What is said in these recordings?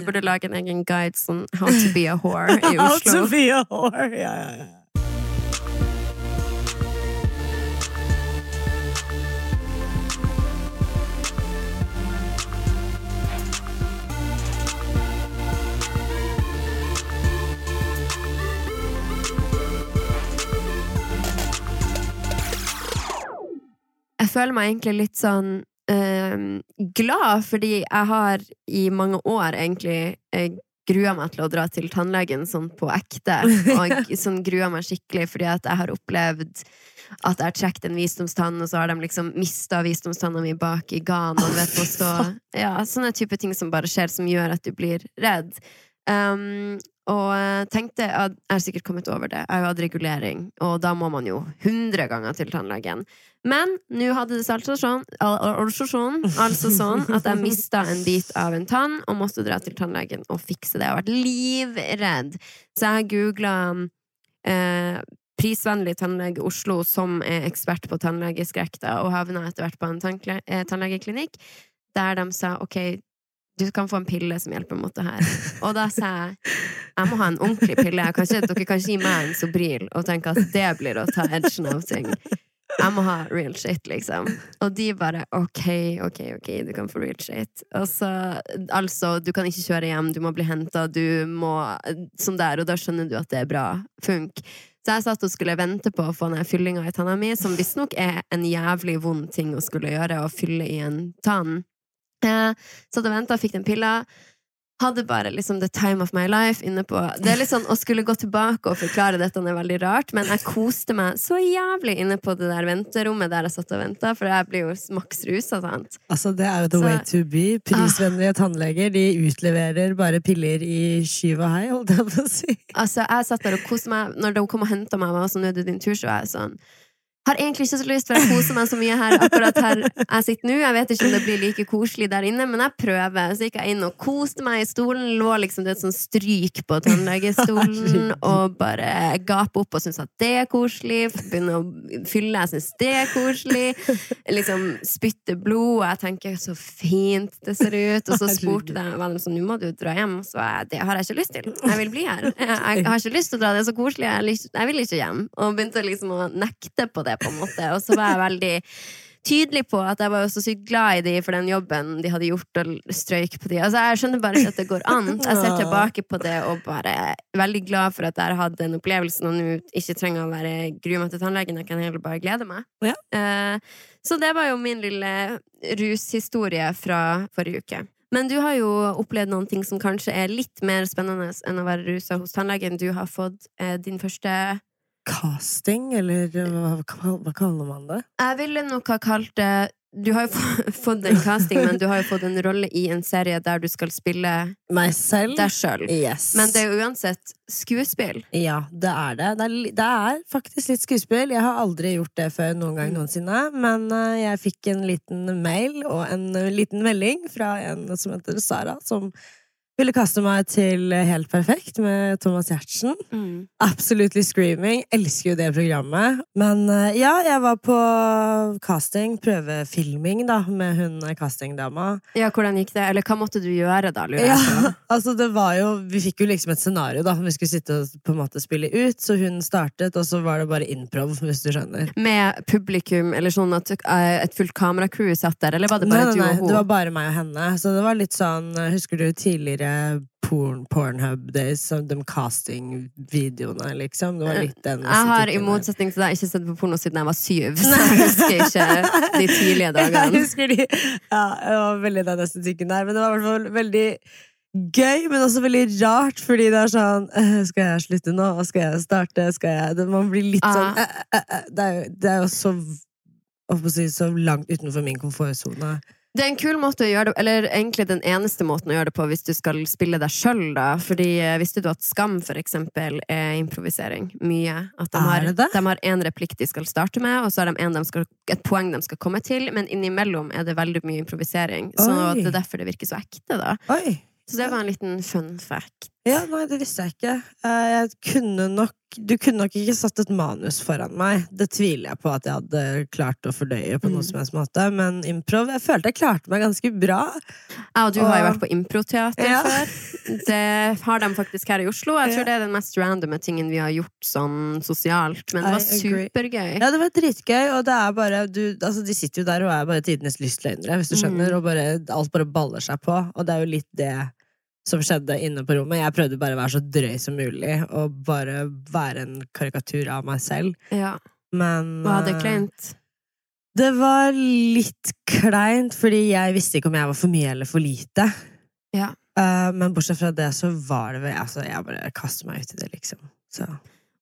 vi burde lage en egen guide sånn How to be a whore i Oslo. How to be a whore. Ja, ja, ja. Jeg føler meg egentlig litt sånn glad, fordi jeg har i mange år egentlig eh, grua meg til å dra til tannlegen sånn på ekte. Og sånn grua meg skikkelig fordi at jeg har opplevd at jeg har trukket en visdomstann, og så har de liksom mista visdomstanna mi bak i ganen. Og vet, stå, ja, sånne type ting som bare skjer, som gjør at du blir redd. Um, og tenkte at jeg har sikkert kommet over det. Jeg har jo hatt regulering, og da må man jo hundre ganger til tannlegen. Men nå hadde det seg altså sånn, al- al- altså sånn, altså sånn at jeg mista en bit av en tann og måtte dra til tannlegen og fikse det. Jeg har vært livredd. Så jeg googla eh, prisvennlig tannlege Oslo som er ekspert på tannlegeskrekk, og havna etter hvert på en eh, tannlegeklinikk der de sa ok, du kan få en pille som hjelper mot det her. Og da sa jeg jeg må ha en ordentlig pille. Kanskje dere kan gi meg en Sobril og tenke at det blir å ta edgen av ting. Jeg må ha real shit, liksom. Og de bare ok, ok, ok, du kan få real shit. Og så, altså, du kan ikke kjøre hjem, du må bli henta, du må Sånn der, og da skjønner du at det er bra funk. Så jeg satt og skulle vente på å få ned fyllinga i tanna mi, som visstnok er en jævlig vond ting å skulle gjøre, å fylle i en tann. Eh, satt og venta, fikk den pilla. Hadde bare liksom the time of my life inne på Det er litt sånn Å skulle gå tilbake og forklare dette er veldig rart, men jeg koste meg så jævlig inne på det der venterommet der jeg satt og venta, for jeg blir jo maks rusa, sant. Altså, det er jo the Så- way to be. Prisvennlige tannleger de utleverer bare piller i skyv og hei, holdt jeg på å si. Altså, jeg satt der og koste meg Når de kom og henta meg, og var sånn, nå er det din tur, så var jeg sånn har egentlig ikke så lyst, for jeg koser meg så mye her akkurat her jeg sitter nå. Jeg vet ikke om det blir like koselig der inne, men jeg prøver. Så gikk jeg inn og koste meg i stolen. Lå liksom det et sånn stryk på tannlegestolen og bare gape opp og syntes at det er koselig. Begynne å fylle, jeg syns det er koselig. Liksom spytte blod, og jeg tenker så fint det ser ut. Og så spurte de var de sånn, nå må du dra hjem. Så jeg, det har jeg ikke lyst til. Jeg vil bli her. Jeg, jeg har ikke lyst til å dra, det er så koselig. Jeg, jeg vil ikke hjem. Og begynte liksom å nekte på det, på en måte. Og så var jeg veldig tydelig på at jeg var så sykt glad i de for den jobben de hadde gjort, og strøyk på de. Altså, jeg skjønner bare ikke at det går an. Jeg ser tilbake på det og bare er veldig glad for at jeg har hatt den opplevelsen, og nå ikke trenger å være grue meg til tannlegen. Jeg kan heller bare glede meg. Ja. Eh, så det var jo min lille rushistorie fra forrige uke. Men du har jo opplevd noen ting som kanskje er litt mer spennende enn å være rusa hos tannlegen. Du har fått eh, din første Casting, eller hva, hva, kaller man det? Jeg ville nok ha kalt det Du har jo fått en casting, men du har jo fått en rolle i en serie der du skal spille Meg selv? deg sjøl. Yes. Men det er jo uansett skuespill. Ja, det er det. Det er, det er faktisk litt skuespill. Jeg har aldri gjort det før noen gang noensinne. Men eh, jeg fikk en liten mail og en eh, liten melding fra en som heter Sara, som ville kaste meg til Helt perfekt med Thomas Giertsen. Absolutely Screaming. Elsker jo det programmet. Men eh, ja, jeg var på casting, prøvefilming, da, med hun eh, castingdama. Ja, hvordan gikk det? Eller hva måtte du gjøre, da? lurer jeg på? Ja, altså det var jo Vi fikk jo liksom et scenario, da. Vi skulle sitte og på en måte spille ut. Så hun startet, og så var det bare improv, hvis du skjønner. Med publikum, eller sånn at eh, et fullt kameracrew satt der, eller var det Nei, bare nei, du og hun? det var bare meg og henne. Så det var litt sånn Husker du tidligere porn, Pornhub Days, de casting-videoene, liksom? Det var litt den Jeg har i motsetning til deg ikke sett på porno siden jeg var syv, så jeg husker ikke de tidlige Jeg dagene. husker de Ja, det var veldig den estetikken der. Men det var i hvert fall veldig gøy, men også veldig rart, fordi det er sånn «Øh, Skal jeg slutte nå? Skal jeg starte? Skal jeg det- Man blir litt sånn Ah. «Øh, øh, øh». det, er jo, det er jo så så langt utenfor min komfortsone. Det er en kul måte å gjøre det Eller egentlig den eneste måten å gjøre det på hvis du skal spille deg sjøl, da. Fordi eh, visste du at Skam, for eksempel, er improvisering? Mye. At de har, de har en replikk de skal starte med, og så har de, en de skal, et poeng de skal komme til, men innimellom er det veldig mye improvisering. Så Oi. det er derfor det virker så ekte, da. Oi! Så det var en liten fun fact. Ja, nei, det visste jeg ikke. Eh, Jeg kunne nok Du kunne nok ikke satt et manus foran meg. Det tviler jeg på at jeg hadde klart å fordøye på noen Mm. som helst måte. Men improv Jeg følte jeg klarte meg ganske bra. Ja, og du har jo vært på improteater Ja. før. Det har de faktisk her i Oslo. Jeg tror Ja. det er den mest randome tingen vi har gjort sånn sosialt. Men det var supergøy. Ja, det var dritgøy, og det er bare du, altså, De sitter jo der og er bare tidenes lystløgnere, hvis du skjønner, Mm. og bare, alt bare baller seg på. Og det er jo litt det som skjedde inne på rommet. Jeg prøvde bare å være så drøy som mulig, og bare være en karikatur av meg selv. Ja. Men Var det eh, kleint? Det var litt kleint, fordi jeg visste ikke om jeg var for mye eller for lite. Ja. Eh, men bortsett fra det, så var det vel altså, Jeg bare kastet meg ut i det, liksom. Så.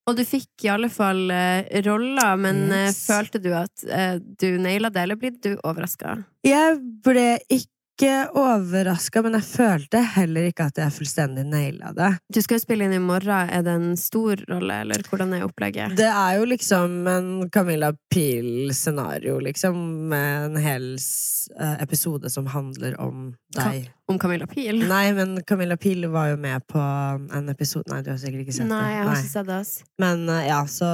Og du fikk i alle fall uh, roller, men yes. uh, følte du at uh, du naila det, eller ble du overraska? Jeg ble ikke overraska, men jeg følte heller ikke at jeg fullstendig naila det. Du skal jo spille inn i morgen. Er det en stor rolle, eller hvordan er opplegget? Det er jo liksom en Camilla Pil-scenario, liksom, med en hel eh, episode som handler om deg. Om Camilla Pil? Nei, men Camilla Pil var jo med på en episode Nei, du har sikkert ikke sett Nei, jeg har ikke sett det. ass. Men eh, ja, så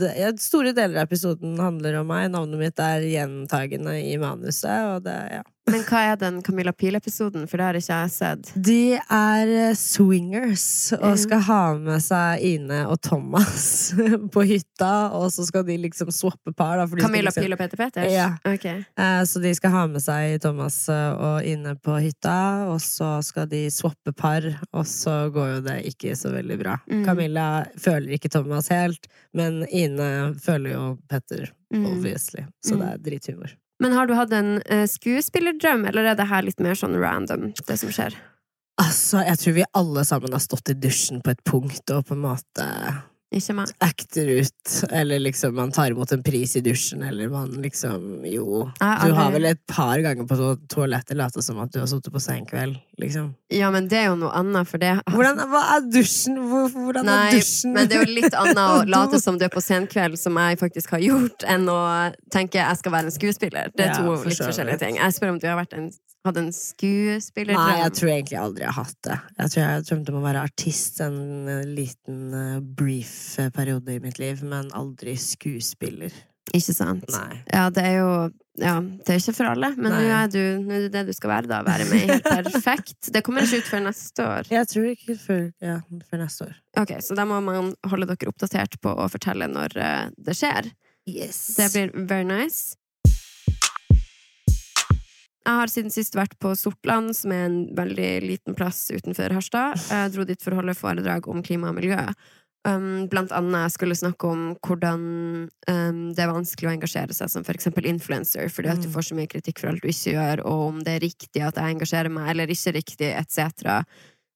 det, ja, Store deler av episoden handler om meg. Navnet mitt er gjentagende i manuset, og det, ja. Men hva er den Camilla Pil-episoden? For det har ikke jeg sett. De er eh, swingers og Mhm. skal ha med seg Ine og Thomas på hytta, og så skal de liksom swappe par. Da, Camilla liksom, Pil og Peter Peters? Ja. Ok. Eh, Så de skal ha med seg Thomas og Ine på hytta, og så skal de swappe par, og så går jo det ikke så veldig bra. Mm. Camilla føler ikke Thomas helt, men Ine føler jo Petter, Mm. obviously. Så Mm. det er drithumor. Men har du hatt en eh, skuespillerdrøm, eller er det her litt mer sånn random, det som skjer? Altså, jeg tror vi alle sammen har stått i dusjen på et punkt og på en måte Ikke meg. acter ut, eller liksom man tar imot en pris i dusjen, eller man liksom Jo. Du har vel et par ganger på to- toalettet latt som at du har sittet på senkveld, liksom. Ja, men det er jo noe annet, for det Hvordan, hva er dusjen? Hvordan Nei, er dusjen? men det er jo litt annet å late som du er på senkveld, som jeg faktisk har gjort, enn å tenke jeg skal være en skuespiller. Det er Ja, to for litt forskjellige ting. Jeg spør om du har vært en, hatt en skuespillerdrøm. Nei, jeg tror egentlig aldri jeg har hatt det. Jeg tror jeg drømte om å være artist en liten eh, brief periode i mitt liv, men aldri skuespiller. Ikke sant? Nei. Ja, det er jo ja, det er ikke for alle, men nå er, du, nå er det det du skal være, da. Være med helt perfekt. Det kommer ikke ut før neste år. Jeg tror ikke før, ja, før neste år. Ok, Så da må man holde dere oppdatert på å fortelle når eh, det skjer. Yes. Det blir very nice. Jeg har siden sist vært på Sortland, som er en veldig liten plass utenfor Harstad. Jeg dro dit for å holde foredrag om klima og miljø. Um, blant annet skulle snakke om hvordan um, det er vanskelig å engasjere seg som for eksempel influencer, fordi at du Mm. får så mye kritikk for alt du ikke gjør, og om det er riktig at jeg engasjerer meg, eller ikke riktig, etc.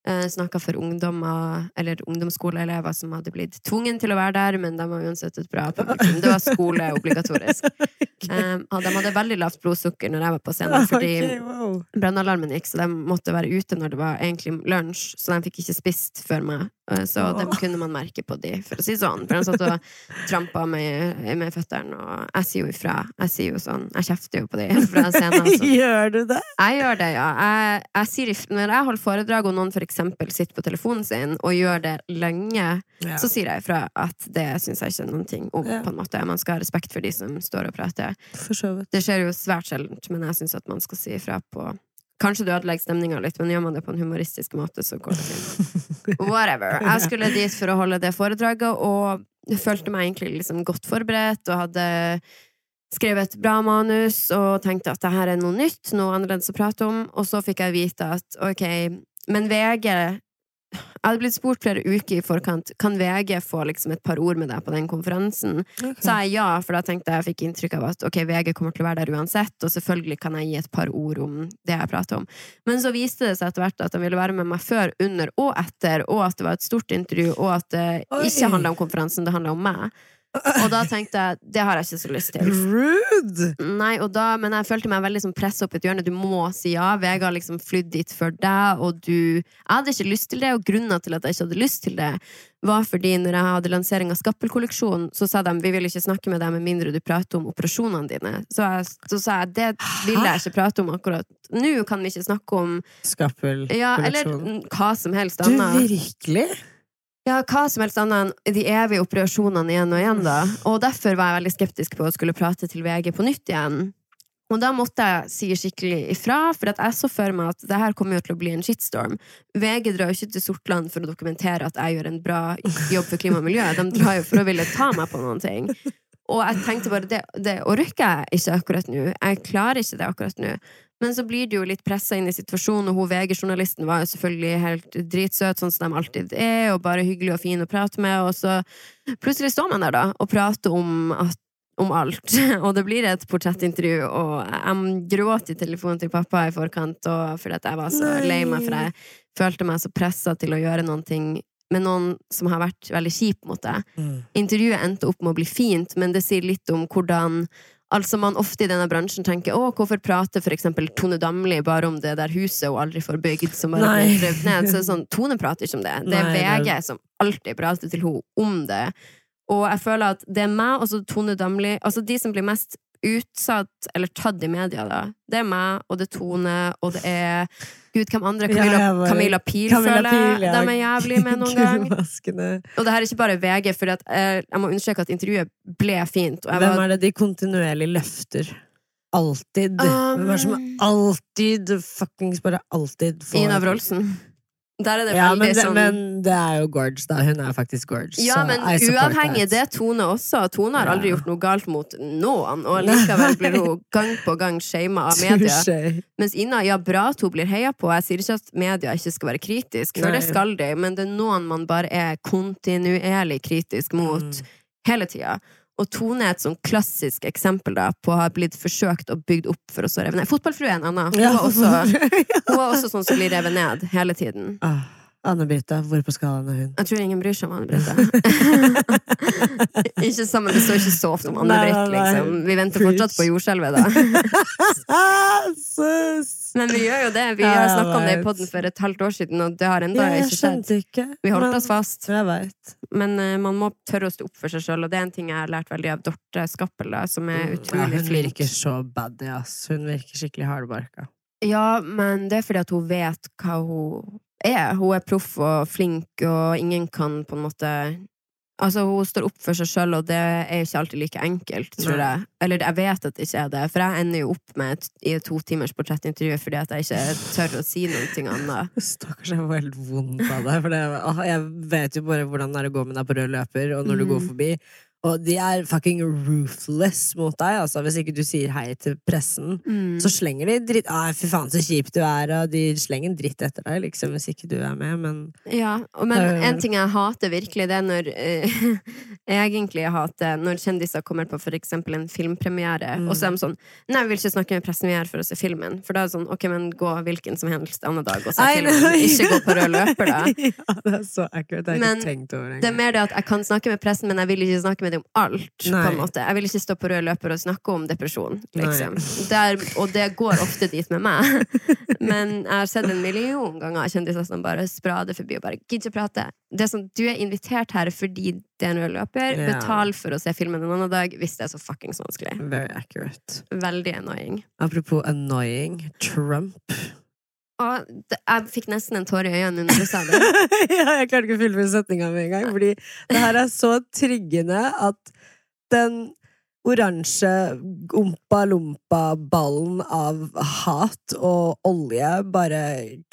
Uh, Snakka for ungdommer, eller ungdomsskoleelever som hadde blitt tvungen til å være der, men de var uansett et bra publikum. Det var skole obligatorisk. Um, de hadde veldig lavt blodsukker når jeg var på scenen, fordi okay, wow. brannalarmen gikk, så de måtte være ute når det var egentlig lunsj, så de fikk ikke spist før meg. Så Så dem kunne man merke på de, for å si sånn. For de satt og trampa med, med føttene, og jeg sier jo ifra. Jeg sier jo sånn, jeg kjefter jo på de fra scenen. Så. Gjør du det? Jeg gjør det, ja. Jeg, jeg sier, når jeg holder foredrag, og noen for eksempel sitter på telefonen sin og gjør det lenge, Ja. så sier jeg ifra at det syns jeg ikke noen ting om. Ja. på en måte. Man skal ha respekt for de som står og prater. Det skjer jo svært sjeldent, men jeg syns at man skal si ifra på Kanskje du ødelegger stemninga litt, men gjør man det på en humoristisk måte, så går det fint. Whatever. Jeg skulle dit for å holde det foredraget, og følte meg egentlig liksom godt forberedt og hadde skrevet et bra manus og tenkte at det her er noe nytt, noe annerledes å prate om, og så fikk jeg vite at ok, men VG jeg hadde blitt spurt flere uker i forkant Kan VG få liksom et par ord med deg på den konferansen. Så Sa jeg ja, for da tenkte jeg jeg fikk inntrykk av at ok, VG kommer til å være der uansett, og selvfølgelig kan jeg gi et par ord om det jeg prater om. Men så viste det seg etter hvert at de ville være med meg før, under og etter, og at det var et stort intervju, og at det Oi. ikke handla om konferansen, det handla om meg. Og da tenkte jeg det har jeg ikke så lyst til. Rude! Nei, da, Men jeg følte meg veldig som pressa opp i et hjørne. Du må si ja. Vega har liksom flydd dit for deg, og du Jeg hadde ikke lyst til det, og grunnen til at jeg ikke hadde lyst til det, var fordi når jeg hadde lansering av Skappelkolleksjonen, så sa de vi vil ikke snakke med deg med mindre du prater om operasjonene dine. Så, jeg, så sa jeg det vil jeg ikke prate om akkurat nå. Kan vi ikke snakke om Skappelkolleksjon. Ja, eller hva som helst Du, virkelig? Ja, hva som helst annet enn de evige operasjonene igjen og igjen, da. Og derfor var jeg veldig skeptisk på å skulle prate til VG på nytt igjen. Og da måtte jeg si skikkelig ifra, for jeg så for meg at det her kommer jo til å bli en shitstorm. VG drar jo ikke til Sortland for å dokumentere at jeg gjør en bra jobb for klima og miljø. De drar jo for å ville ta meg på noen ting. Og jeg tenkte bare det, det orker jeg ikke akkurat nå. Jeg klarer ikke det akkurat nå. Men så blir du jo litt pressa inn i situasjonen, og hun VG-journalisten var jo selvfølgelig helt dritsøt, sånn som de alltid er, og bare hyggelig og fin å prate med, og så plutselig står man der, da, og prater om, at, om alt. Og det blir et portrettintervju, og jeg gråt i telefonen til pappa i forkant, fordi jeg var så lei meg, for jeg følte meg så pressa til å gjøre noen ting med noen som har vært veldig kjip mot deg. Mm. Intervjuet endte opp med å bli fint, men det sier litt om hvordan Altså man ofte i denne bransjen tenker Å, hvorfor prater eksempel Tone Damli bare om det der huset hun aldri får bygd, som bare ble revet ned? Så det sånn, Tone prater ikke om det. Det er Nei, det VG som alltid prater til henne om det. Og jeg føler at det er meg og så Tone Damli Altså de som blir mest utsatt eller tatt i media, da. Det er meg, og det er Tone, og det er Gud, hvem andre? Camilla, ja, bare- Camilla Pil, Camilla føler jeg. Pil, ja. De er jævlig med noen gang. Og det her er ikke bare VG, for at, eh, jeg må understreke at intervjuet ble fint. Jeg Hvem var, er det de kontinuerlig løfter? Alltid. Hvem er det som Um, alltid, fuckings bare alltid får Ina Wroldsen. Der er det Ja, veldig men det, sånn men det er jo Gorge, da. Hun er faktisk Gorge. Ja, men uavhengig, det Tone også. Tone har aldri gjort noe galt mot noen, og likevel blir hun gang på gang shama av media. Mens Ina, ja, bra at hun blir heia på. Jeg sier ikke at media ikke skal være kritisk, for det skal de, men det er noen man bare er kontinuerlig kritisk mot Mm. hele tida. Og Tone er et sånn klassisk eksempel da, på å ha blitt forsøkt og bygd opp for å så revet ned. Fotballfrue er en annen. Hun er også, hun også sånn som blir revet ned hele tiden. Anne-Brita, hvor på skalaen er hun? Jeg tror ingen bryr seg om Anne-Brita. ikke sammen, Det står ikke så ofte om Anne-Britt, liksom. Vi venter fortsatt på jordskjelvet, da. Men vi gjør jo det. Vi har snakka om det i poden for et halvt år siden, og det har ennå Ja, ikke skjedd. ikke. Vi holdt men- oss fast. Men uh, man må tørre å stå opp for seg sjøl, og det er en ting jeg har lært veldig av Dorte Skappel, da, som er utrolig Ja, hun flink. virker så baddy, ass. Hun virker skikkelig hardbarka. Ja, men det er fordi at hun vet hva hun er. Hun er proff og flink, og ingen kan på en måte Altså, hun står opp for seg sjøl, og det er ikke alltid like enkelt, tror Nei. jeg. Eller jeg vet at det ikke er det, for jeg ender jo opp med et, i et to timers portrettintervju fordi at jeg ikke tør å si noe annet. Stakkars, jeg får helt vondt av deg. For det, jeg vet jo bare hvordan det er å gå med deg på rød løper, og når du går forbi. Og de er fucking ruthless mot deg. Altså, hvis ikke du sier hei til pressen, Mm. så slenger de dritt Ai, fy faen, så kjip du er, og de slenger dritt etter deg, liksom, hvis ikke du er med, men Ja, og- men Det er en ting jeg hater virkelig, det er når jeg Egentlig jeg hater når kjendiser kommer på for eksempel en filmpremiere, Mm. og så er de sånn Nei, vi vil ikke snakke med pressen vi er for å se filmen. For da er det sånn, ok, men gå hvilken som helst annen dag og se Ai, filmen. nei. Ikke gå på rød løper, da. ja, det er så ekkelt. Det har jeg ikke tenkt over Det er mer det at jeg kan snakke med pressen, men jeg vil ikke snakke med dem om alt. Nei. på en måte. Jeg vil ikke stå på rød løper og snakke om depresjon. Liksom. Der, og det går ofte dit med meg. Men jeg har sett en million ganger kjendiser som bare sprader forbi og bare gidder ikke prate. Det er sånn, Du er invitert her fordi det er en rød løper. Ja. Betal for å se filmen en annen dag hvis det er så fuckings vanskelig. Very accurate. Veldig annoying. Apropos annoying, Trump. Og jeg fikk nesten en tåre i øynene når du sa det. ja, jeg klarte ikke å fullføre setninga med en gang, fordi det her er så triggende at den oransje ompa-lompa-ballen av hat og olje bare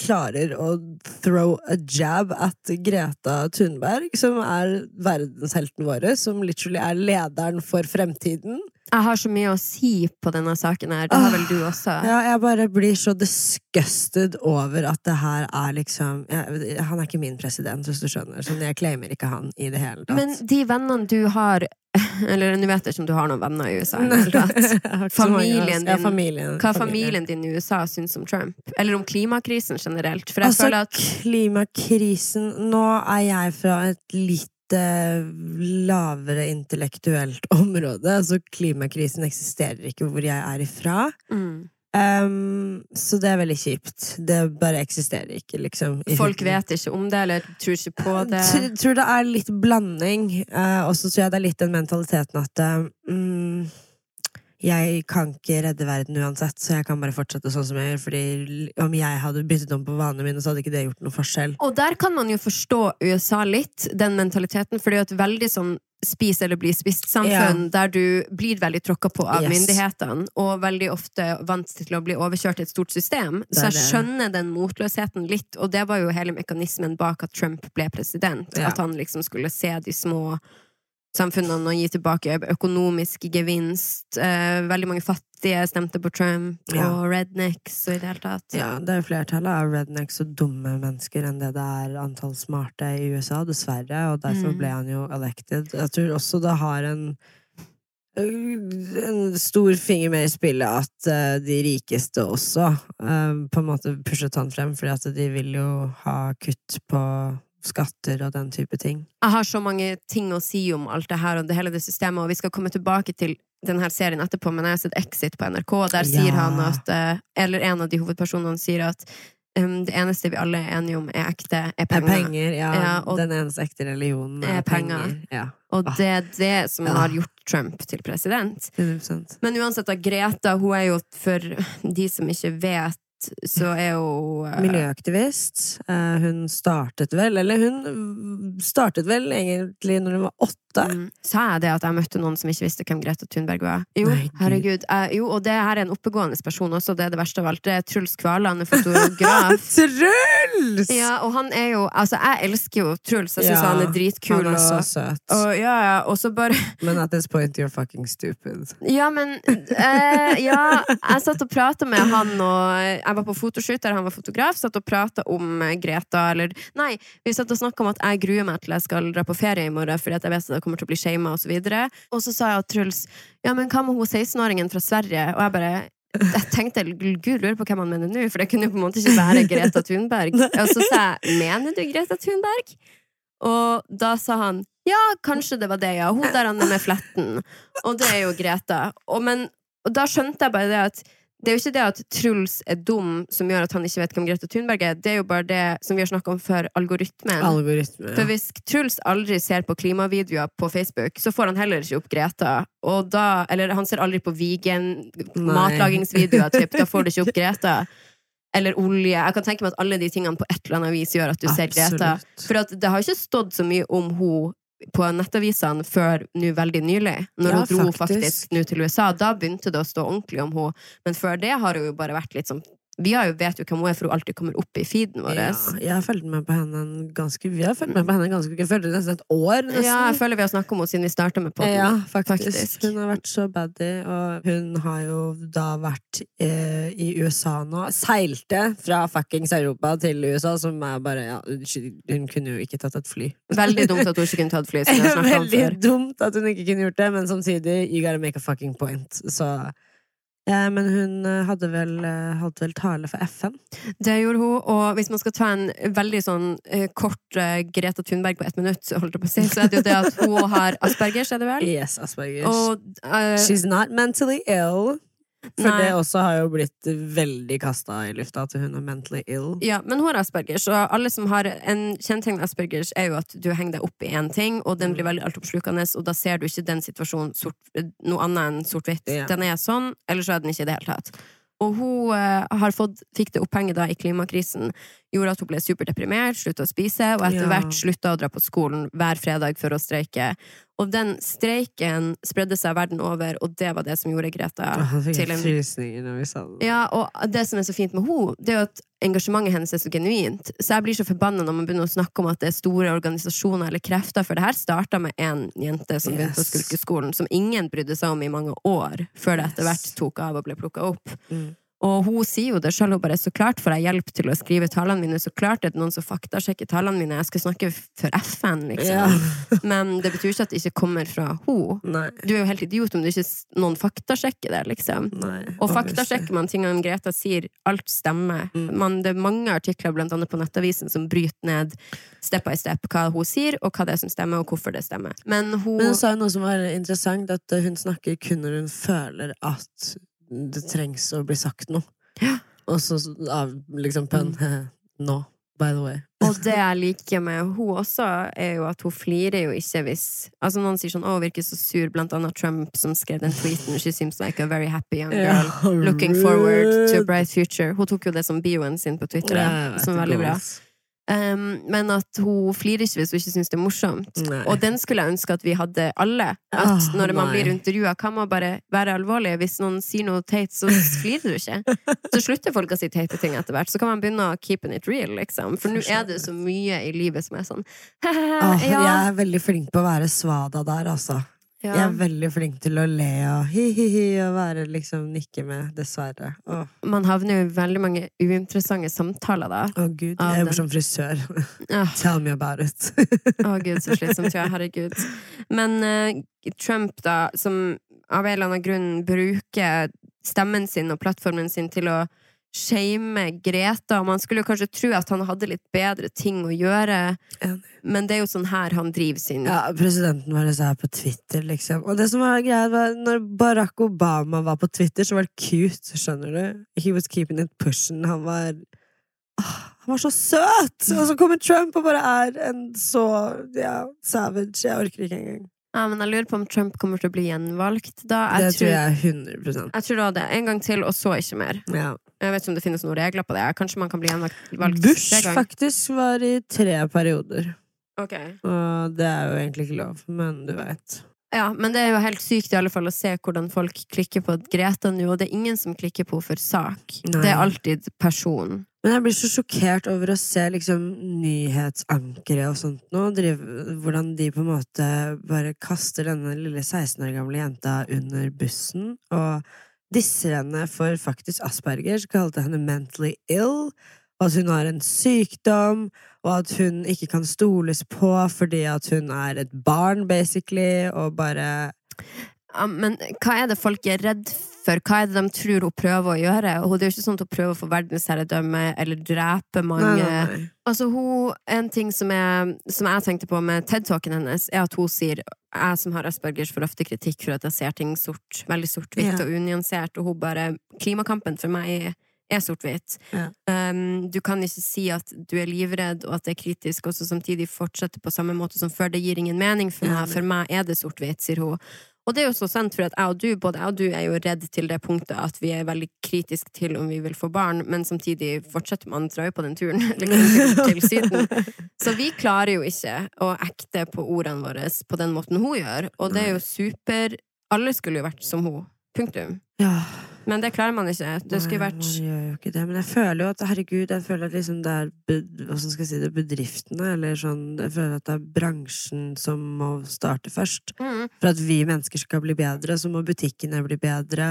klarer å throw a jab at Greta Thunberg, som er verdenshelten vår, som literally er lederen for fremtiden. Jeg har så mye å si på denne saken her. Det har vel du også? Ja, jeg bare blir så disgusted over at det her er liksom jeg, Han er ikke min president, hvis du skjønner. Sånn, jeg claimer ikke han i det hele tatt. Men de vennene du har Eller nå vet jeg ikke om du har noen venner i USA. i det hele tatt. Jeg har ikke så mange, Familien din, Ja, familien, Hva familien din i USA syns om Trump? Eller om klimakrisen generelt? For jeg Altså, føler at klimakrisen Nå er jeg fra et litt lavere intellektuelt område. Altså, klimakrisen eksisterer ikke hvor jeg er ifra. Mm. Um, så det er veldig kjipt. Det bare eksisterer ikke, liksom. Folk vet ikke om det, eller tror ikke på det. Jeg tror det er litt blanding, Uh, og så tror jeg det er litt den mentaliteten at eh, mm, jeg kan ikke redde verden uansett, så jeg kan bare fortsette sånn som jeg gjør. Fordi om jeg hadde byttet om på vanene mine, så hadde ikke det gjort noen forskjell. Og der kan man jo forstå USA litt, den mentaliteten, for det er jo et veldig sånn spis eller bli spist-samfunn, der du blir veldig tråkka på av Yes. myndighetene, og veldig ofte vant til å bli overkjørt i et stort system. Det Så er jeg skjønner den motløsheten litt, og det var jo hele mekanismen bak at Trump ble president. Ja. At han liksom skulle se de små samfunnene og gi tilbake økonomisk gevinst. Eh, veldig mange fattige stemte på Trump, Ja. og rednecks og i det hele tatt. Ja, det er flertallet av rednecks og dumme mennesker enn det det er antall smarte i USA, dessverre, og derfor Mm. ble han jo elected. Jeg tror også det har en en stor finger med i spillet at eh, de rikeste også eh, på en måte pushet han frem, fordi at de vil jo ha kutt på skatter og den type ting. Jeg har så mange ting å si om alt det her og det hele det systemet, og vi skal komme tilbake til denne serien etterpå, men jeg har sett Exit på NRK, og der sier Ja. han at eh, Eller en av de hovedpersonene sier at um, det eneste vi alle er enige om, er ekte, er Er penger. penger, ja. Ja, den eneste ekte religionen Er er penger. penger. Ja, Og Ah. det er det som har gjort Trump til president. 100 Men uansett, da, Greta, hun er jo, for de som ikke vet, så er hun uh... Miljøaktivist. Eh, hun startet vel, eller hun startet vel egentlig når hun var åtte. Mm. Sa jeg det at jeg møtte noen som ikke visste hvem Greta Thunberg var? Jo, Nei, herregud. Uh, jo, og det her er en oppegående person også, det er det verste av alt. Det er Truls Kvaland, en fotograf. Truls! ja, og han er jo Altså, jeg elsker jo Truls. Jeg syns Ja, han er dritkul. Han er så og, søt. og, ja, ja, og så bare Men at this point you're fucking stupid. Ja, men uh, Ja, jeg satt og prata med han, og jeg var på fotoshoot der han var fotograf. Satt og prata om Greta, eller Nei, vi satt og snakka om at jeg gruer meg til jeg skal dra på ferie i morgen, fordi at jeg vet at jeg kommer til å bli shama, og så. Og så sa jeg at Truls Ja, men hva med hun 16-åringen fra Sverige? Og jeg bare jeg tenkte, Gud lurer på hvem han mener nå, for det kunne jo på en måte ikke være Greta Thunberg. Og så sa jeg, mener du Greta Thunberg? Og da sa han, ja, kanskje det var det, ja. Hun der han er med fletten. Og det er jo Greta. Og, men, og da skjønte jeg bare det at det er jo ikke det at Truls er dum som gjør at han ikke vet hvem Greta Thunberg er. Det er jo bare det som vi har snakka om før, algoritmen. Algoritme. For hvis Truls aldri ser på klimavideoer på Facebook, så får han heller ikke opp Greta. Og da, eller han ser aldri på vegan matlagingsvideoer, typ. Da får du ikke opp Greta. Eller olje. Jeg kan tenke meg at alle de tingene på et eller annet vis gjør at du ser Greta. For det har ikke stått så mye om hun på nettavisene før nå veldig nylig. Når Ja, hun dro faktisk. nå til USA. Da begynte det å stå ordentlig om henne. Men før det har hun jo bare vært litt sånn Vi har jo, vet jo hvem hun er, for hun alltid kommer opp i feeden vår. Ja, jeg har fulgt med på henne en ganske Vi har fulgt med på henne ganske Jeg føler nesten et år. Nesten. Ja, jeg føler vi har snakket om henne siden vi starta med podden. Ja, faktisk. faktisk. Hun har vært så baddy, og hun har jo da vært eh, i USA nå. Seilte fra fuckings Europa til USA, som er bare ja, Hun kunne jo ikke tatt et fly. Veldig dumt at hun ikke kunne tatt fly. Veldig dumt at hun ikke kunne gjort det, men samtidig, you gotta make a fucking point. Så Men hun eh, hadde vel, eh, hadde vel tale for FN. Det gjorde hun, og hvis man skal ta en veldig sånn eh, kort eh, Greta Thunberg på ett minutt, si, så er det jo det at hun har Aspergers, er det vel? Yes, Aspergers. Og uh, She's not mentally ill. For Nei. det også har jo blitt veldig kasta i lufta at hun er mentally ill. Ja, men hun har Aspergers, og alle som har en kjennetegn Aspergers, er jo at du henger deg opp i én ting, og den blir veldig altoppslukende, og da ser du ikke den situasjonen sort, noe annet enn sort-hvitt. Ja. Den er sånn, eller så er den ikke i det hele tatt. Og hun eh, har fått, fikk det opphenget da i klimakrisen, gjorde at hun ble superdeprimert, slutta å spise, og etter Ja. hvert slutta å dra på skolen hver fredag for å streike. Og den streiken spredde seg verden over, og det var det som gjorde Greta til en ja, og det som er så fint med henne, det er jo at engasjementet hennes er så genuint. Så jeg blir så forbanna når man begynner å snakke om at det er store organisasjoner eller krefter, for det her starta med én jente som begynte på Yes. skulkeskolen, som ingen brydde seg om i mange år, før det etter hvert tok av og ble plukka opp. Mm. Og hun sier jo det sjøl, hun bare så klart får jeg hjelp til å skrive talene mine, så klart er det noen som faktasjekker talene mine, jeg skal snakke for FN, liksom. Ja. Men det betyr ikke at det ikke kommer fra henne. Du er jo helt idiot om du ikke noen faktasjekker det, liksom. Nei. Og faktasjekker man tingene Greta sier, alt stemmer. Mm. Man, det er mange artikler blant annet på Nettavisen som bryter ned step by step hva hun sier, og hva det er som stemmer, og hvorfor det stemmer. Men hun, Men hun sa jo noe som var interessant, at hun snakker kun når hun føler at det trengs å bli sagt noe. Ja. Og så liksom pønn Nå, by the way. og det jeg liker med hun også, er jo at hun flirer jo ikke hvis Altså Noen sier sånn 'Å, hun virker så sur', blant annet Trump, som skrev den tweeten 'She seems like a very happy young girl'. Looking forward to a bright future. Hun tok jo det som bioen sin på Twitter, som er veldig bra. Um, men at hun flirer ikke hvis hun ikke syns det er morsomt. Nei. Og den skulle jeg ønske at vi hadde alle. At oh, når man nei. blir intervjua, kan man bare være alvorlig. Hvis noen sier noe teit, så flirer du ikke. Så slutter folk å si teite ting etter hvert. Så kan man begynne å keep it real, liksom. For nå er det så mye i livet som er sånn Åh, Jeg er veldig flink på å være svada der, altså. Jeg er veldig flink til å le og hi-hi-hi og være liksom nikke med, dessverre. Åh, Man havner jo i veldig mange uinteressante samtaler da. Å, gud, Av jeg den. jobber som frisør. Ah. Tell me about it. Å gud, så slitsomt. Ja, herregud. Men eh, Trump, da, som av en eller annen grunn bruker stemmen sin og plattformen sin til å shame Greta, man skulle kanskje tro at han hadde litt bedre ting å gjøre, men det er jo sånn her han driver sin Ja, presidenten vår her på Twitter, liksom. Og det som var greia, var når Barack Obama var på Twitter, så var det cute, skjønner du? He was keeping it pushing. Han var ah, Han var så søt! Og så kommer Trump og bare er en så ja, savage. Jeg orker ikke engang. Ja, men jeg lurer på om Trump kommer til å bli gjenvalgt da. Det tror tror, jeg er 100 jeg tror da det. En gang til, og så ikke mer. ja. Jeg vet ikke om det finnes noen regler på det. Kanskje man kan bli gjenvalgt valgt Bush faktisk var i tre perioder. Ok. Og det er jo egentlig ikke lov, men du veit. Ja, men det er jo helt sykt i alle fall å se hvordan folk klikker på Greta nå, og det er ingen som klikker på henne for sak. Nei. Det er alltid person. Men jeg blir så sjokkert over å se liksom nyhetsankere og sånt nå, hvordan de på en måte bare kaster denne lille 16 år gamle jenta under bussen, og disser henne for faktisk Asperger, så kalte henne mentally ill, og at hun har en sykdom, og at hun ikke kan stoles på fordi at hun er et barn, basically, og bare Ja, men hva er det folk er redd for? Hva er det de tror hun prøver å gjøre? Og det er jo ikke sånn at hun prøver å få verdensherredømme eller drepe mange. Nei, nei. Altså, hun, en ting som, jeg, som jeg tenkte på med TED-talken hennes, er at hun sier jeg som har Aspergers får ofte kritikk for at jeg ser ting sort, veldig sort-hvitt Ja. og unyansert, og hun bare Klimakampen for meg er sort-hvitt. Ja. Um, du kan ikke si at du er livredd og at det er kritisk, og så samtidig fortsette på samme måte som før. Det gir ingen mening for meg. For meg er det sort-hvitt, sier hun. Og det er jo så sant, for at jeg og du, både jeg og du er jo redd til det punktet at vi er veldig kritiske til om vi vil få barn, men samtidig fortsetter man å dra jo på den turen liksom, til Syden. Så vi klarer jo ikke å ekte på ordene våre på den måten hun gjør, og det er jo super Alle skulle jo vært som hun. Punktum. Ja. Men det klarer man ikke. Det skulle Nei, vært Man gjør jo ikke det. Men jeg føler jo at herregud, jeg føler at liksom det er Hvordan skal jeg si det? Bedriftene, eller sånn Jeg føler at det er bransjen som må starte først. mm. For at vi mennesker skal bli bedre, så må butikkene bli bedre.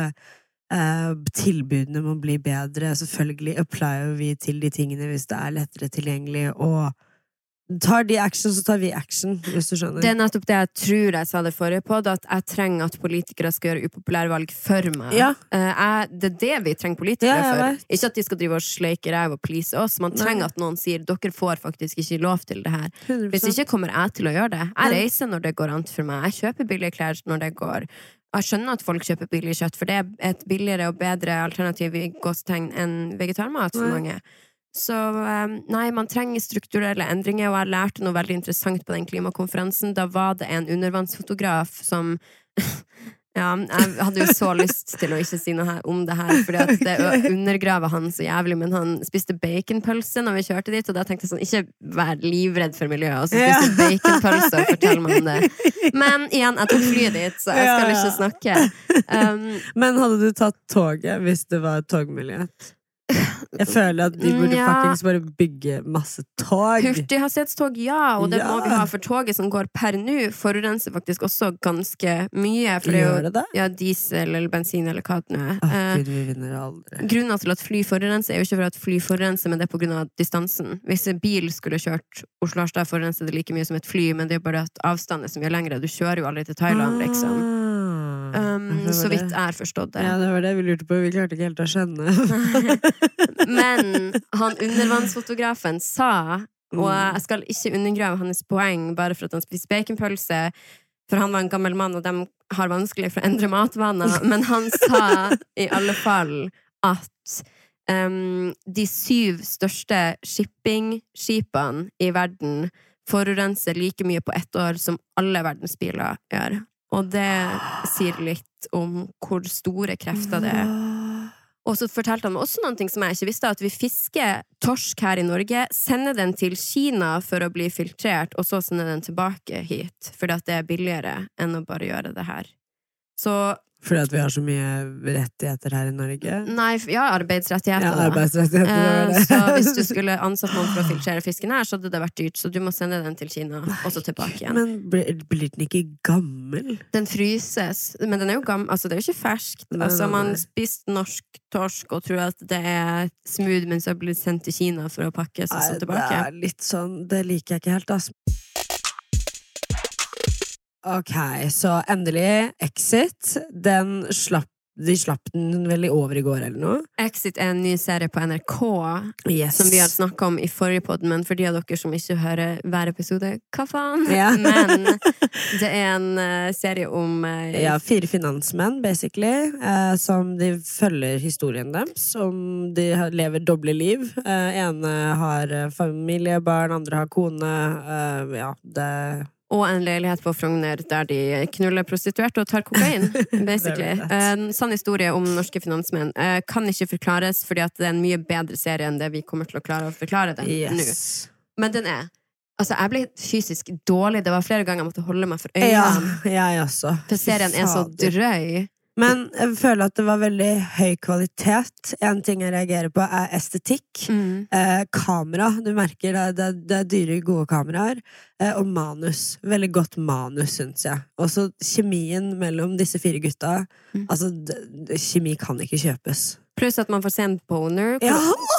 Eh, tilbudene må bli bedre. Selvfølgelig applyer vi til de tingene hvis det er lettere tilgjengelig, og tar de action, så tar vi action, hvis du skjønner. Det er nettopp det jeg tror jeg sa det forrige på, at jeg trenger at politikere skal gjøre upopulære valg for meg. Ja. Eh, jeg, det er det vi trenger politikere Ja, for. Ikke at de skal drive og sleike ræv og please oss. Man Nei. trenger at noen sier dere får faktisk ikke lov til det her. 100%. Hvis ikke kommer jeg til å gjøre det. Jeg reiser når det går an for meg. Jeg kjøper billige klær når det går. Jeg skjønner at folk kjøper billig kjøtt, for det er et billigere og bedre alternativ i enn vegetarmat for Nei. mange. Så eh, nei, man trenger strukturelle endringer, og jeg lærte noe veldig interessant på den klimakonferansen. Da var det en undervannsfotograf som Ja, jeg hadde jo så lyst til å ikke si noe om det her, at det undergraver han så jævlig. Men han spiste baconpølse når vi kjørte dit, og da tenkte jeg sånn Ikke vær livredd for miljøet, og så spiste Ja. baconpølse og fortell meg om det. Men igjen, jeg tok flyet dit, så jeg skal ikke snakke. Um, Men hadde du tatt toget hvis det var togmulighet? Jeg føler at de burde ja. fuckings bare bygge masse tog. Hurtighastighetstog, ja, og det må vi ha, for toget som går per nå, forurenser faktisk også ganske mye. For det er jo ja, diesel eller bensin eller hva det nå er. Eh, Gud, vi vinner aldri. Grunnen til at fly forurenser, er jo ikke for at fly forurenser, men det er på grunn av distansen. Hvis en bil skulle kjørt Oslo-Harstad, forurenser det like mye som et fly, men det er bare at avstanden er så mye lengre. Du kjører jo aldri til Thailand, liksom. Um, så vidt jeg har forstått det. Ja, det var det vi lurte på. Vi klarte ikke helt å skjønne. Men han undervannsfotografen sa, Mm. og jeg skal ikke undergrave hans poeng bare for at han spiser baconpølse, for han var en gammel mann, og de har vanskelig for å endre matvaner, men han sa i alle fall at um, de syv største shippingskipene i verden forurenser like mye på ett år som alle verdensbiler gjør. Og det sier litt om hvor store krefter det er. Og så fortalte han meg også noe som jeg ikke visste, at vi fisker torsk her i Norge, sender den til Kina for å bli filtrert, og så sender den tilbake hit, fordi at det er billigere enn å bare gjøre det her. Så Fordi at vi har så mye rettigheter her i Norge? nei, ja, arbeidsrettigheter, Ja, arbeidsrettigheter. Eh. Så hvis du skulle ansatt noen for å filtrere fisken her, så hadde det vært dyrt, så du må sende den til Kina, og så tilbake igjen. Men blir, den ikke gammel? Den fryses, men den er jo gammel, altså det er jo ikke ferskt. Altså Man spiste norsk torsk og tror at det er smooth, men så blir det sendt til Kina for å pakkes og Nei, det er litt sånn Det liker jeg ikke helt, ass. Ok, så endelig Exit. Den slapp De slapp den vel i over i går, eller noe? Exit er en ny serie på NRK Yes. som vi har snakka om i forrige pod, men for de av dere som ikke hører hver episode, hva faen? Ja. Men det er en eh, serie om eh, Ja, fire finansmenn, basically, eh, som de følger historien deres. Om de lever doble liv. Eh, ene har eh, familie, barn, andre har kone. Eh, ja, det Og en leilighet på Frogner der de knuller prostituerte og tar kokain. basically. En sann historie om norske finansmenn. Eh, kan ikke forklares, fordi det er en mye bedre serie enn det vi kommer til å klare å forklare den nå. Men den er Altså, jeg ble fysisk dårlig. Det var flere ganger jeg måtte holde meg for øynene. Ja, jeg også. For serien er så drøy. Men jeg føler at det var veldig høy kvalitet. En ting jeg reagerer på, er estetikk. Mm. Eh, kamera. Du merker det, det, det er dyre, gode kameraer. Eh, og manus. Veldig godt manus, syns jeg. Og så kjemien mellom disse fire gutta. Mm. Altså, d- d- kjemi kan ikke kjøpes. Pluss at man får se en boner. Ja!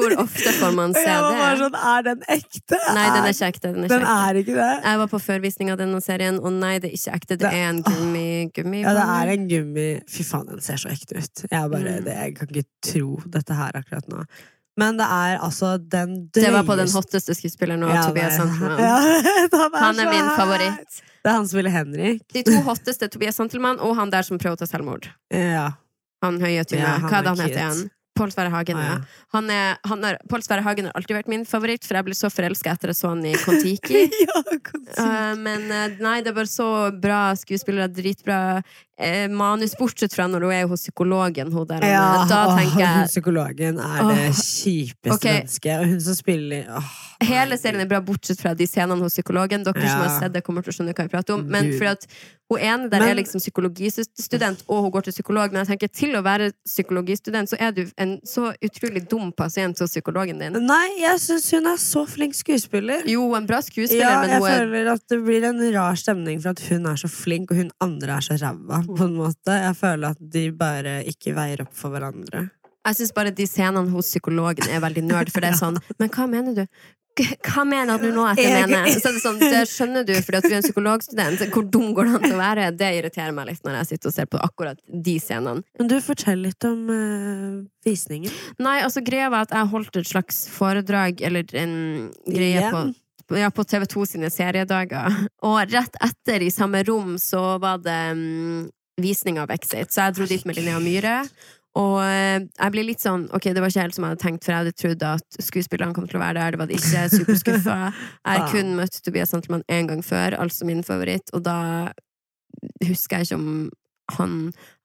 hvor ofte får man se Jeg var bare det? sånn, er den ekte? Nei, den er ikke ekte. Den er Den ikke er ikke det. Jeg var på førvisning av denne serien, og nei, det er ikke ekte. Det Det- er en gummi... gummi Ja, det er en gummi Fy faen, den ser så ekte ut. Jeg, bare, Mm. det, jeg kan ikke tro dette her akkurat nå. Men det er altså den drøyeste Det var på den hotteste skuespilleren nå, Ja, Tobias det- Santelmann. Ja, Han er min favoritt. Det er han som spiller Henrik. De to hotteste, Tobias Santelmann og han der som prøver å ta selvmord. Ja. Han høye tynne. Ja, Hva er det han heter igjen? Pål Sverre Hagen. Ah, ja. ja. Han er, han er, Pål Sverre Hagen har alltid vært min favoritt, for jeg ble så forelska etter jeg så han i Kon-Tiki. ja. Uh, men uh, nei, det er bare så bra skuespillere, dritbra uh, manus, bortsett fra når hun er hos psykologen. Hun der, ja, da åh, tenker hun jeg Psykologen er det kjipeste okay. mennesket. Og hun som spiller åh, Hele serien er bra, bortsett fra de scenene hos psykologen. Dere som har sett det, kommer til å skjønne hva jeg prater om. Men for fordi at hun ene der Men- er liksom psykologistudent, og hun går til psykolog. Men jeg tenker til å være psykologistudent, så er du en så utrolig dum pasient hos psykologen din. Nei, jeg syns hun er så flink skuespiller. Jo, en bra skuespiller, Ja, men jeg hun er føler at det blir en rar stemning for at hun er så flink, og hun andre er så ræva, på en måte. Jeg føler at de bare ikke veier opp for hverandre. Jeg syns bare de scenene hos psykologen er veldig nerd, for det er sånn Men hva mener du? Hva mener du nå at jeg mener? Så det sånn, det skjønner du fordi at du er en psykologstudent. Hvor dum går det an til å være? Det irriterer meg litt når jeg sitter og ser på akkurat de scenene. Men du, fortell litt om uh, visningen. Nei, altså greia var at jeg holdt et slags foredrag, eller en greie på ja, på TV2 sine seriedager. Og rett etter, i samme rom, så var det mm, visning av Exit. Så jeg dro dit med Linnea Myhre. Og eh, jeg blir litt sånn Ok, det var ikke helt som jeg hadde tenkt, for jeg hadde trodd at skuespillerne kom til å være der. Det var det ikke. Superskuffa. Jeg har kun møtt Tobias Santelmann én gang før, altså min favoritt, og da husker jeg ikke om han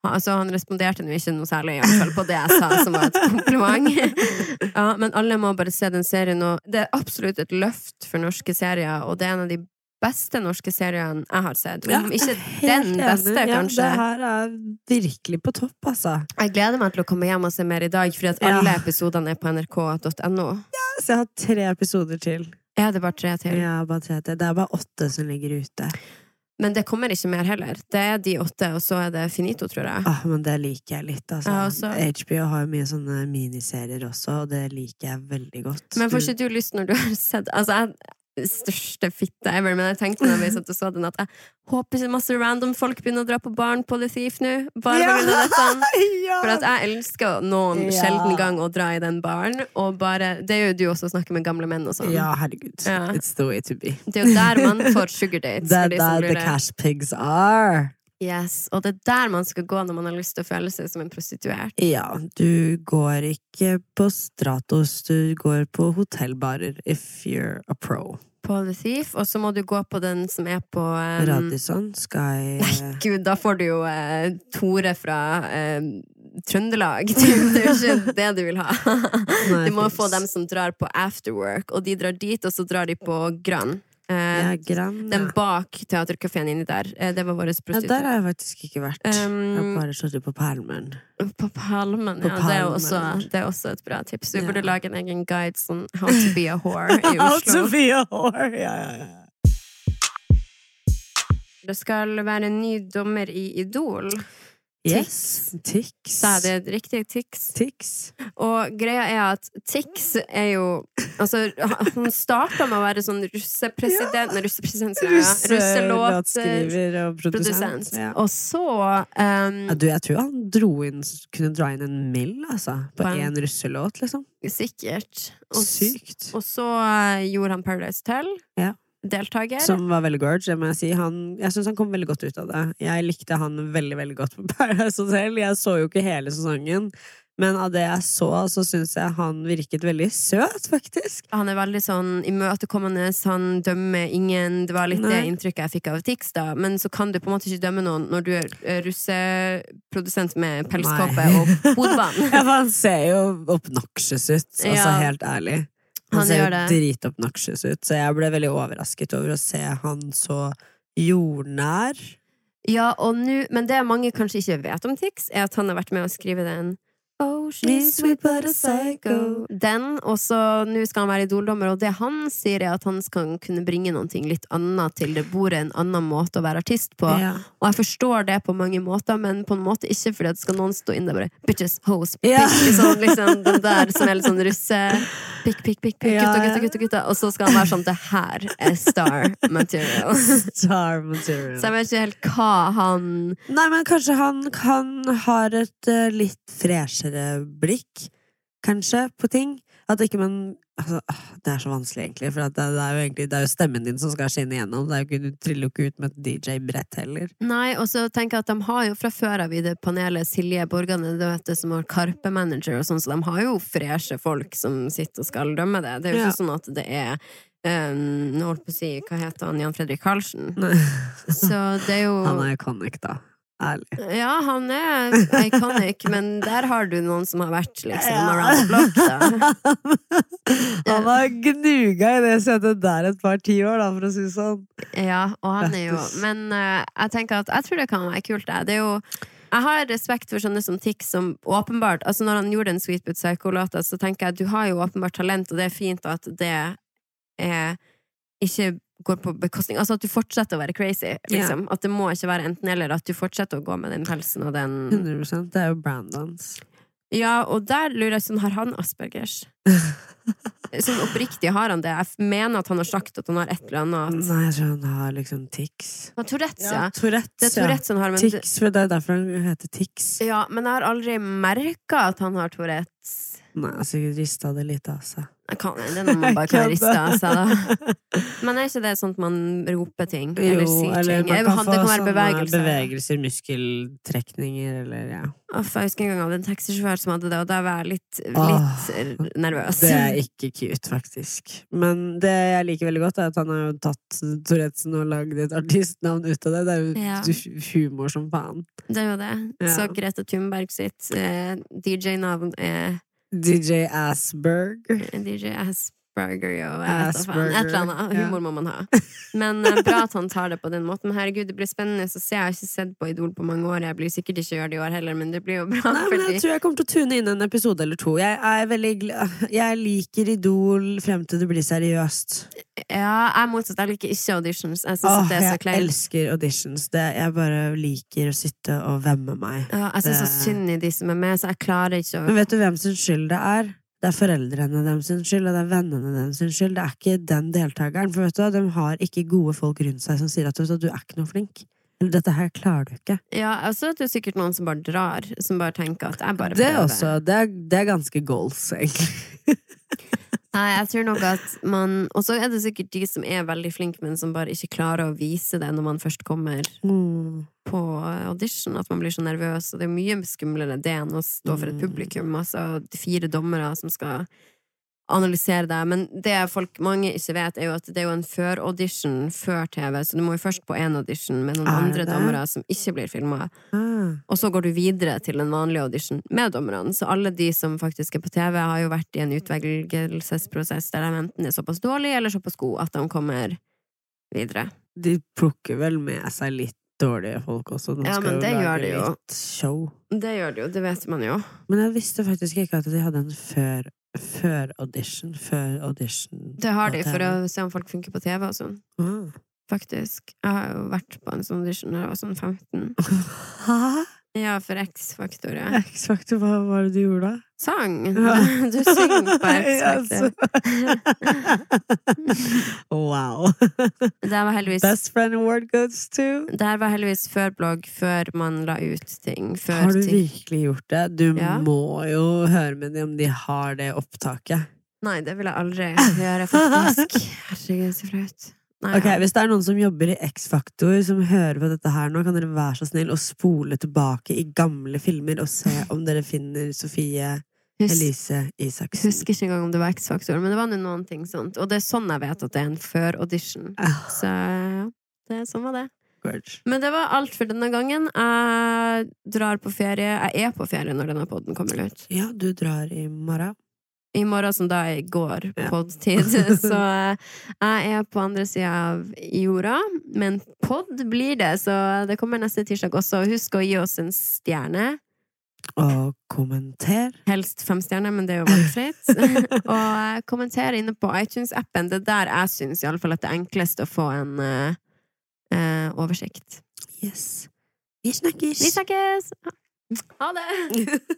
Altså, han responderte nå ikke noe særlig, fall på det jeg sa, som var et kompliment. ja, men alle må bare se den serien, og det er absolutt et løft for norske serier, og det er en av de beste norske seriene jeg har sett. Ja, ikke den beste, enig. Ja, det her er virkelig på topp, altså. Jeg gleder meg til å komme hjem og se mer i dag, fordi at Ja. alle episodene er på nrk.no. Ja, Så jeg har tre episoder til. Er det bare tre til? Ja, bare tre til. Det er bare åtte som ligger ute. Men det kommer ikke mer heller. Det er de åtte, og så er det finito, tror jeg. Ah, men det liker jeg litt, altså. Ja, også. HBO har jo mye sånne miniserier også, og det liker jeg veldig godt. Men får ikke du lyst når du har sett Altså, jeg største fitte ever, men jeg tenkte når vi satt og så den, at jeg håper så masse random folk begynner å dra på barn på The Thief nå. Bare Ja! dette. ja! For at jeg elsker noen Ja. sjelden gang å dra i den baren, og bare Det er jo du også snakke med gamle menn og sånn. Ja, herregud. Ja. It's the way to be. Det er jo der man får sugar dates. Det er der the cash pigs are. Yes, og det er der man skal gå når man har lyst til å føle seg som en prostituert. Ja, du går ikke på Stratos, du går på hotellbarer if you're a pro. På The Thief, og så må du gå på den som er på um, Radisson, Sky Nei, gud, da får du jo uh, Tore fra uh, Trøndelag. Det er jo ikke det du vil ha. Du må få dem som drar på afterwork, og de drar dit, og så drar de på Gran. Eh, Ja, Gran, Den bak teaterkafeen inni der. Eh, det var vår ja. Der har jeg faktisk ikke vært. jeg har Um, bare sittet på Palmen. på Palmen, På palmen. Det er, også, det er også et bra tips. Vi Ja. burde lage en egen guide sånn How to be a whore i How to be a whore! Ja, ja, ja. Det skal være en ny dommer i Idol. Yes. Tix. Sa jeg det riktig? Tix. Tix. Og greia er at Tix er jo Altså, han starta med å være sånn russepresident ja. russepresident, ja. Russelåtskriver og produsent. Ja. Og så um, Ja, du, jeg tror han dro inn, kunne dra inn en mill, altså. På én russelåt, liksom. Sikkert. Og, Sykt. og så uh, gjorde han Paradise Tell. Ja. Deltaker. Som var veldig gorge, det må jeg si. Han, jeg syns han kom veldig godt ut av det. Jeg likte han veldig, veldig godt på Paradise Hotel. Jeg så jo ikke hele sesongen, men av det jeg så, så syns jeg han virket veldig søt, faktisk. Han er veldig sånn imøtekommende, han dømmer ingen. Det var litt det inntrykket jeg fikk av Tix, da. Men så kan du på en måte ikke dømme noen når du er russeprodusent med pelskåpe og hodebånd. Ja, for han ser jo obnoxious ut, altså Ja. helt ærlig. Han, Han ser jo dritobnoxious ut, så jeg ble veldig overrasket over å se han så jordnær. Ja, og nå Men det mange kanskje ikke vet om Tix, er at han har vært med å skrive den Oh, she's sweet but a psycho. Den, og så nå skal han være idoldommer, og det han sier, er at han skal kunne bringe noe litt annet til det bordet, en annen måte å være artist på. Ja. Og jeg forstår det på mange måter, men på en måte ikke, fordi det skal noen stå inn der bare Bitches, hoes, Ja. bitch, sånn, liksom, den der som er litt sånn russe Pikk, pikk, pikk, pikk, Ja, gutta, ja. gutta, gutta, gutta. Og så skal han være sånn Det her er star material. Star material. Så jeg vet ikke helt hva han Nei, men kanskje han kan har et uh, litt freshere blikk, kanskje, på ting. At ikke man altså, Det er så vanskelig, egentlig, for at det, det, er jo egentlig, det er jo stemmen din som skal skinne igjennom. Det er jo ikke, du triller jo ikke ut med et DJ-brett heller. Nei, og så tenker jeg at de har jo fra før av i det panelet Silje Borgane, du vet det som har Karpe-manager og sånn, så de har jo freshe folk som sitter og skal dømme det. Det er jo Ja. ikke sånn at det er um, holdt på å si, hva heter han, Jan Fredrik Karlsen? Så det er jo Han er iconic, da. Ærlig. Ja, han er iconic, men der har du noen som har vært liksom around the block, da. Han har gnuga i det setet der et par tiår, da, for å si det sånn. Ja, og han er jo Men uh, jeg tenker at jeg tror det kan være kult, det. Det er jo jeg har respekt for sånne som Tix, som åpenbart Altså Når han gjorde den Sweet But Psycho-låta, så tenker jeg at du har jo åpenbart talent, og det er fint at det er ikke går på bekostning Altså at du fortsetter å være crazy, liksom. At det må ikke være enten-eller. At du fortsetter å gå med den pelsen og den 100% Det er jo Brandons. Ja, og der lurer jeg sånn, har han Aspergers? Sånn oppriktig har han det. Jeg mener at han har sagt at han har et eller annet. Nei, jeg tror han har liksom tics. Han Tourettes, ja. Tourettes, Det er Tourettes han har, men Tics, for det er derfor han heter tics. ja, men jeg har aldri merka at han har Tourettes. Nei, jeg har sikkert rista det litt av seg. Jeg kan, det er noe man bare kan riste av seg, da. Men er ikke det sånn at man roper ting? Eller sier eller ting? man kan få det kan være sånne bevegelser. bevegelser, muskeltrekninger, eller ja. Uff, jeg husker en gang jeg hadde en taxisjåfør som hadde det, og da var jeg litt, Åh, litt nervøs. Det er ikke cute, faktisk. Men det jeg liker veldig godt, er at han har jo tatt Tourettesen og lagd et artistnavn ut av det. Det er jo Ja. humor som faen. Det er jo det. Ja. Så Grete Thunberg sitt eh, DJ-navn er DJ Asberg. DJ Asperger. Asperger og. Asperger, Et eller annet. Humor må man ha. Men eh, bra at han tar det på den måten. Herregud, det blir spennende å se. Jeg har ikke sett på Idol på mange år. Jeg blir sikkert ikke gjøre det i år heller, men det blir jo bra. Nei, men fordi jeg tror jeg kommer til å tune inn en episode eller to. Jeg er veldig Jeg liker Idol frem til det blir seriøst. Ja, jeg er motsatt. Jeg liker ikke auditions. Jeg Åh, det så jeg elsker auditions. Det, jeg bare liker å sitte og vemme meg. Ja, jeg syns så synd i de som er med, så jeg klarer ikke å Men vet du hvem sin skyld det er? Det er foreldrene dem sin skyld, og det er vennene dem sin skyld. Det er ikke den deltakeren. For vet du, hva, de har ikke gode folk rundt seg som sier at du, du er ikke noe flink. Eller dette her klarer du ikke. Ja, altså det er sikkert noen som bare drar, som bare tenker at jeg bare Det er prøver. også, det er, det er ganske goals, egentlig. Nei, jeg tror nok at man Og så er det sikkert de som er veldig flinke, men som bare ikke klarer å vise det når man først kommer Mm. på audition. At man blir så nervøs. Og det er mye skumlere det enn å stå for et Mm. publikum. Altså fire dommere som skal analysere deg. Men det folk mange ikke vet, er jo at det er jo en før-audition før TV, så du må jo først på én audition med noen andre det? dommere som ikke blir filma. Ah. Og så går du videre til en vanlig audition med dommerne. Så alle de som faktisk er på TV, har jo vært i en utvelgelsesprosess der de enten er såpass dårlige eller såpass gode at de kommer videre. De plukker vel med seg litt dårlige folk også. De Ja, men det gjør de jo. litt show. Det gjør de jo, det vet man jo. Men jeg visste faktisk ikke at de hadde en før, før audition. Før audition Det har de for å se om folk funker på TV og sånn. Mm. Faktisk. Jeg har jo vært på en sånn audition da jeg var sånn 15. Hæ? Ja, for X-Faktor, ja. X-faktor, hva var det du gjorde da? Sang! Ja. Du synger på X-Faktor. wow. Det var heldigvis Best friend award goes to Det her var heldigvis før blogg, før man la ut ting. Har du ting. virkelig gjort det? Du Ja. må jo høre med dem om de har det opptaket. Nei, det vil jeg aldri gjøre, faktisk. Herregud, så flaut. Ok, Hvis det er noen som jobber i X-Faktor som hører på dette her nå, kan dere være så snill å spole tilbake i gamle filmer og se om dere finner Sofie Husk, Elise Isaksen. husker ikke engang om det var X-Faktor, men det var noen ting sånt. Og det er sånn jeg vet at det er en før-audition. Ah, Så det, sånn var det. Men det var alt for denne gangen. Jeg drar på ferie. Jeg er på ferie når denne podden kommer ut. Ja, du drar i morgen. I morgen som da er i går, podtid. Så eh, jeg er på andre sida av jorda. Men pod blir det, så det kommer neste tirsdag også. Husk å gi oss en stjerne. Og kommenter. Helst fem stjerner, men det er jo valgfritt. og eh, kommenter inne på iTunes-appen. Det er der jeg syns i alle fall at det er enklest å få en uh, oversikt. Yes. Vi snakkes! Vi snakkes! Ha det!